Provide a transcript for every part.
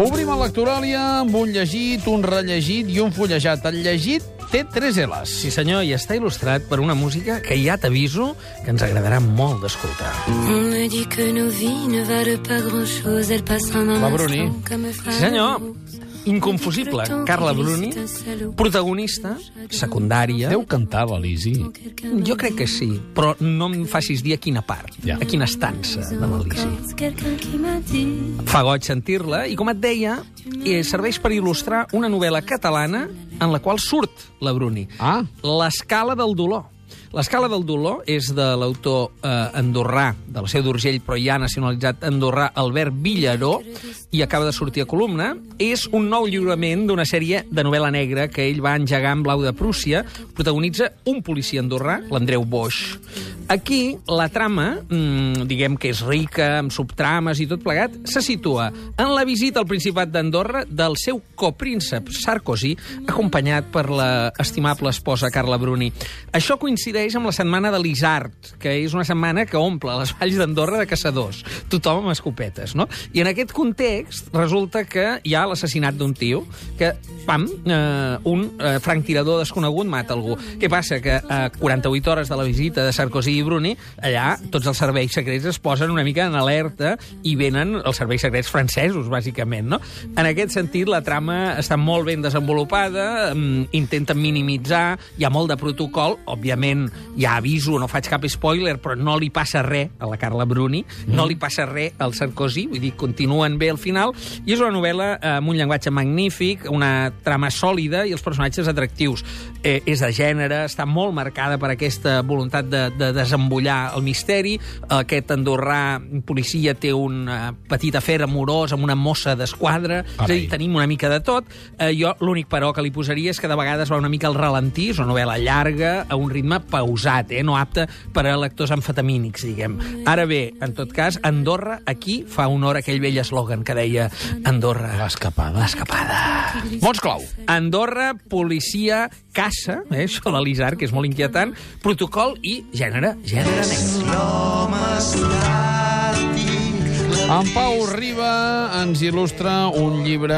Obrim a Lectoràlia amb un llegit, un rellegit i un fullejat. El llegit té tres L's. Sí, senyor, i està il·lustrat per una música que ja t'aviso que ens agradarà molt d'escoltar. On me dit que nos vies ne valent pas grand-chose, elles passent en un Va, Bruni. Sí, senyor. Inconfusible, Carla Bruni, protagonista, secundària. Deu cantar l'Elisi. Jo crec que sí, però no em facis dir a quina part, Ja. a quina estança de l'Elisi. Fa goig sentir-la i, com et deia, eh, serveix per il·lustrar una novel·la catalana en la qual surt la Bruni. Ah, L'escala del dolor. L'escala del dolor és de l'autor eh, andorrà, de la seu d'Urgell, però ja nacionalitzat andorrà, Albert Villaró, i acaba de sortir a columna. És un nou lliurament d'una sèrie de novel·la negra que ell va engegar en Blau de Prússia. Protagonitza un policia andorrà, l'Andreu Boix. Aquí, la trama, mmm, diguem que és rica, amb subtrames i tot plegat, se situa en la visita al Principat d'Andorra del seu copríncep Sarkozy, acompanyat per la estimable esposa Carla Bruni. Això coincideix amb la setmana de l'Isart, que és una setmana que omple les valls d'Andorra de caçadors. Tothom amb escopetes, no? I en aquest context resulta que hi ha l'assassinat d'un tio que, pam, eh, un eh, franctirador desconegut mata algú. Què passa? Que a 48 hores de la visita de Sarkozy i Bruni, allà tots els serveis secrets es posen una mica en alerta i venen els serveis secrets francesos, bàsicament, no? En aquest sentit, la trama està molt ben desenvolupada, mm, intenten minimitzar, hi ha molt de protocol, òbviament ja aviso, no faig cap spoiler, però no li passa res a la Carla Bruni, mm. no li passa res al Sarkozy, vull dir, continuen bé al final, i és una novel·la eh, amb un llenguatge magnífic, una trama sòlida i els personatges atractius. Eh, és de gènere, està molt marcada per aquesta voluntat de, de desembullar el misteri. Aquest andorrà policia té un eh, petit afer amorós amb una mossa d'esquadra, és a dir, tenim una mica de tot. Eh, jo l'únic però que li posaria és que de vegades va una mica al ralentí, és una novel·la llarga, a un ritme pausat, eh? no apte per a lectors amfetamínics, diguem. Ara bé, en tot cas, Andorra aquí fa honor a aquell vell eslògan que deia Andorra, l'escapada. l'escapada. Mots clau. Andorra, policia, caça, eh, això de l'Isar, que és molt inquietant, protocol i gènere, gènere negre. En Pau Riba ens il·lustra un llibre,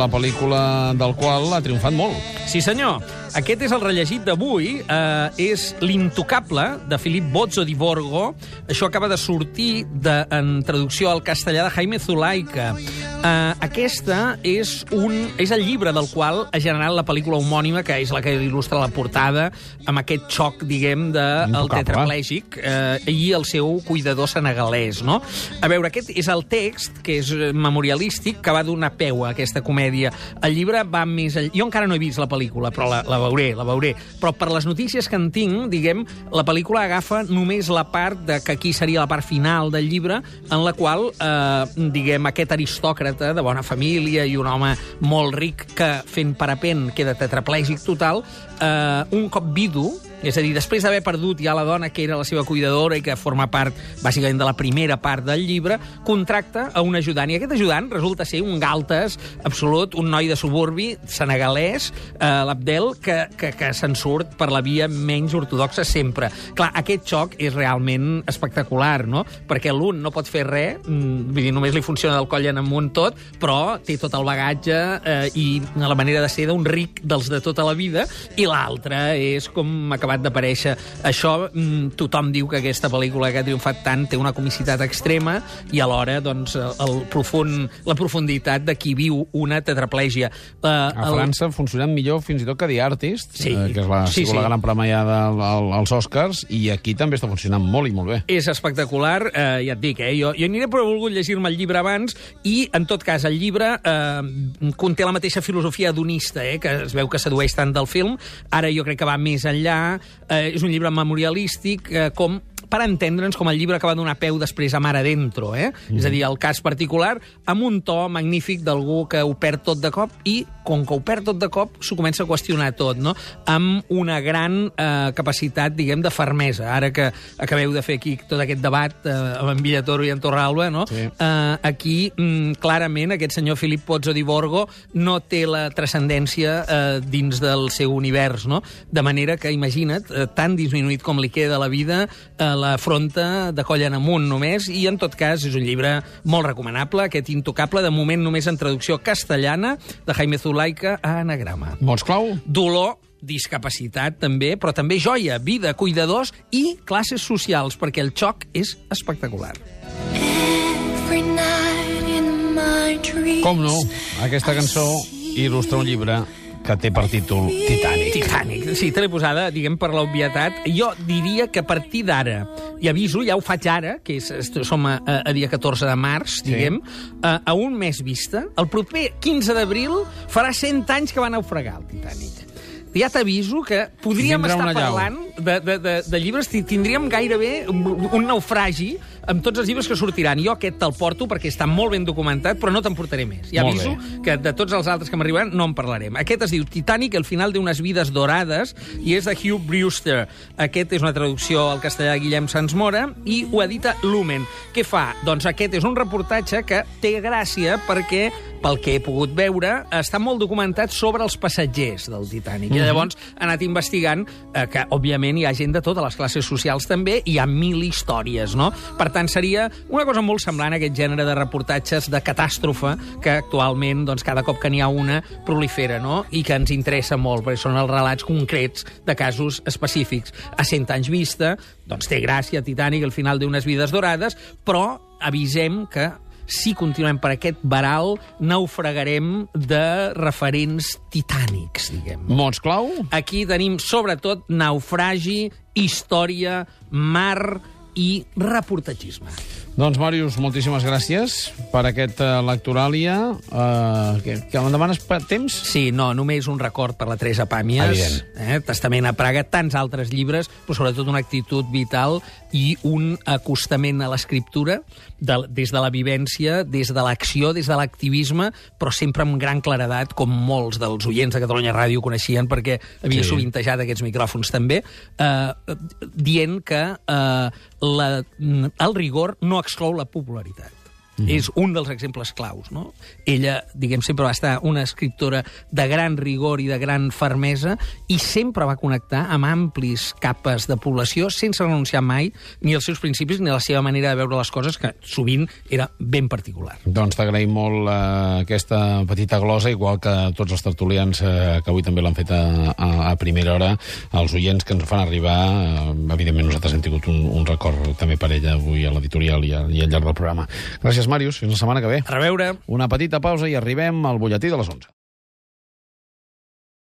la pel·lícula del qual ha triomfat molt. Sí, senyor. Aquest és el rellegit d'avui. Eh, és L'intocable, de Filip Bozzo di Borgo. Això acaba de sortir de, en traducció al castellà de Jaime Zulaika. Eh, aquesta és, un, és el llibre del qual ha generat la pel·lícula homònima, que és la que il·lustra la portada, amb aquest xoc, diguem, del de, el tetraplègic eh, i el seu cuidador senegalès, no? A veure, aquest és el text, que és eh, memorialístic, que va donar peu a aquesta comèdia. El llibre va més... Jo encara no he vist la pel·lícula, però la, la veuré, la veuré. Però per les notícies que en tinc, diguem, la pel·lícula agafa només la part de que aquí seria la part final del llibre, en la qual, eh, diguem, aquest aristòcrata de bona família i un home molt ric que, fent parapent, queda tetraplègic total, eh, un cop vidu, és a dir, després d'haver perdut ja la dona que era la seva cuidadora i que forma part, bàsicament, de la primera part del llibre, contracta a un ajudant. I aquest ajudant resulta ser un galtes absolut, un noi de suburbi senegalès, eh, l'Abdel, que, que, que se'n surt per la via menys ortodoxa sempre. Clar, aquest xoc és realment espectacular, no? Perquè l'un no pot fer res, mm, vull dir, només li funciona del coll en amunt tot, però té tot el bagatge eh, i la manera de ser d'un ric dels de tota la vida, i l'altre és com ha acabat d'aparèixer. Això, mm, tothom diu que aquesta pel·lícula que ha triomfat tant té una comicitat extrema i alhora, doncs, el profund, la profunditat de qui viu una tetraplègia. Uh, A França funcionen millor fins i tot que The Artist, Sí. eh, que és la, Sí, sí, la gran premiada al- al- als Oscars, i aquí també està funcionant molt i molt bé. És espectacular, eh, ja et dic, eh? Jo, jo aniré però he volgut llegir-me el llibre abans i, en tot cas, el llibre eh, conté la mateixa filosofia hedonista, eh? que es veu que sedueix tant del film. Ara jo crec que va més enllà. Eh, és un llibre memorialístic, eh, com per entendre'ns com el llibre que va donar peu després a Mar Adentro, eh? Mm. És a dir, el cas particular, amb un to magnífic d'algú que ho perd tot de cop i, com que ho perd tot de cop, s'ho comença a qüestionar tot, no? Amb una gran eh, capacitat, diguem, de fermesa. Ara que acabeu de fer aquí tot aquest debat eh, amb en Villatoro i en Torralba, no? Sí. Eh, aquí, mm, clarament, aquest senyor Filip Pozzo di Borgo no té la transcendència eh, dins del seu univers, no? De manera que, imagina't, eh, tan disminuït com li queda la vida, eh, l'afronta de coll en amunt només, i en tot cas és un llibre molt recomanable, aquest intocable, de moment només en traducció castellana, de Jaime Zulaika a anagrama. Mots clau? Dolor, discapacitat també, però també joia, vida, cuidadors i classes socials, perquè el xoc és espectacular. Com no, aquesta cançó il·lustra un llibre que té per títol Titanic. Titanic. Sí, te l'he posada, diguem, per l'obvietat. Jo diria que a partir d'ara, i aviso, ja ho faig ara, que és, som a, a, dia 14 de març, diguem, a, a un mes vista, el proper 15 d'abril farà 100 anys que va naufragar el Titanic. Ja t'aviso que podríem Vindrà estar una llau. De, de, de, de llibres, ti- tindríem gairebé un, naufragi amb tots els llibres que sortiran. Jo aquest te'l porto perquè està molt ben documentat, però no te'n portaré més. Ja Molt aviso bé. que de tots els altres que m'arribaran no en parlarem. Aquest es diu Titanic, el final d'unes vides dorades, i és de Hugh Brewster. Aquest és una traducció al castellà de Guillem Sans Mora, i ho edita Lumen. Què fa? Doncs aquest és un reportatge que té gràcia perquè pel que he pogut veure, està molt documentat sobre els passatgers del Titanic. I llavors ha anat investigant eh, que, òbviament, hi ha gent de totes les classes socials també, i hi ha mil històries, no? Per tant, seria una cosa molt semblant a aquest gènere de reportatges de catàstrofe que actualment, doncs, cada cop que n'hi ha una, prolifera, no? I que ens interessa molt, perquè són els relats concrets de casos específics. A 100 anys vista, doncs té gràcia Titanic, el final d'unes vides dorades, però avisem que si continuem per aquest baral, naufragarem de referents titànics, diguem. Mots clau? Aquí tenim, sobretot, naufragi, història, mar i reportatgisme. Doncs, Màrius, moltíssimes gràcies per aquest uh, lectoràlia. Uh, que, que em demanes pa- temps? Sí, no, només un record per la Teresa Pàmies. Evident. Eh? Testament a Praga, tants altres llibres, però sobretot una actitud vital i un acostament a l'escriptura de, des de la vivència, des de l'acció, des de l'activisme, però sempre amb gran claredat, com molts dels oients de Catalunya Ràdio coneixien, perquè havia Sí. sí. sovintejat aquests micròfons també, eh, dient que eh, la, el rigor no exclou la popularitat. Mm. És un dels exemples claus, no? Ella, diguem, sempre va estar una escriptora de gran rigor i de gran fermesa i sempre va connectar amb amplis capes de població sense renunciar mai ni als seus principis ni a la seva manera de veure les coses, que sovint era ben particular. Doncs t'agraïm molt uh, aquesta petita glosa, igual que tots els tertulians uh, que avui també l'han fet a, a, a primera hora, els oients que ens fan arribar, uh, evidentment nosaltres hem tingut un, un record també per ella avui a l'editorial i, a- i al llarg del programa. Gràcies, Màrius. Fins la setmana que ve. A reveure! Una petita pausa i arribem al butlletí de les 11.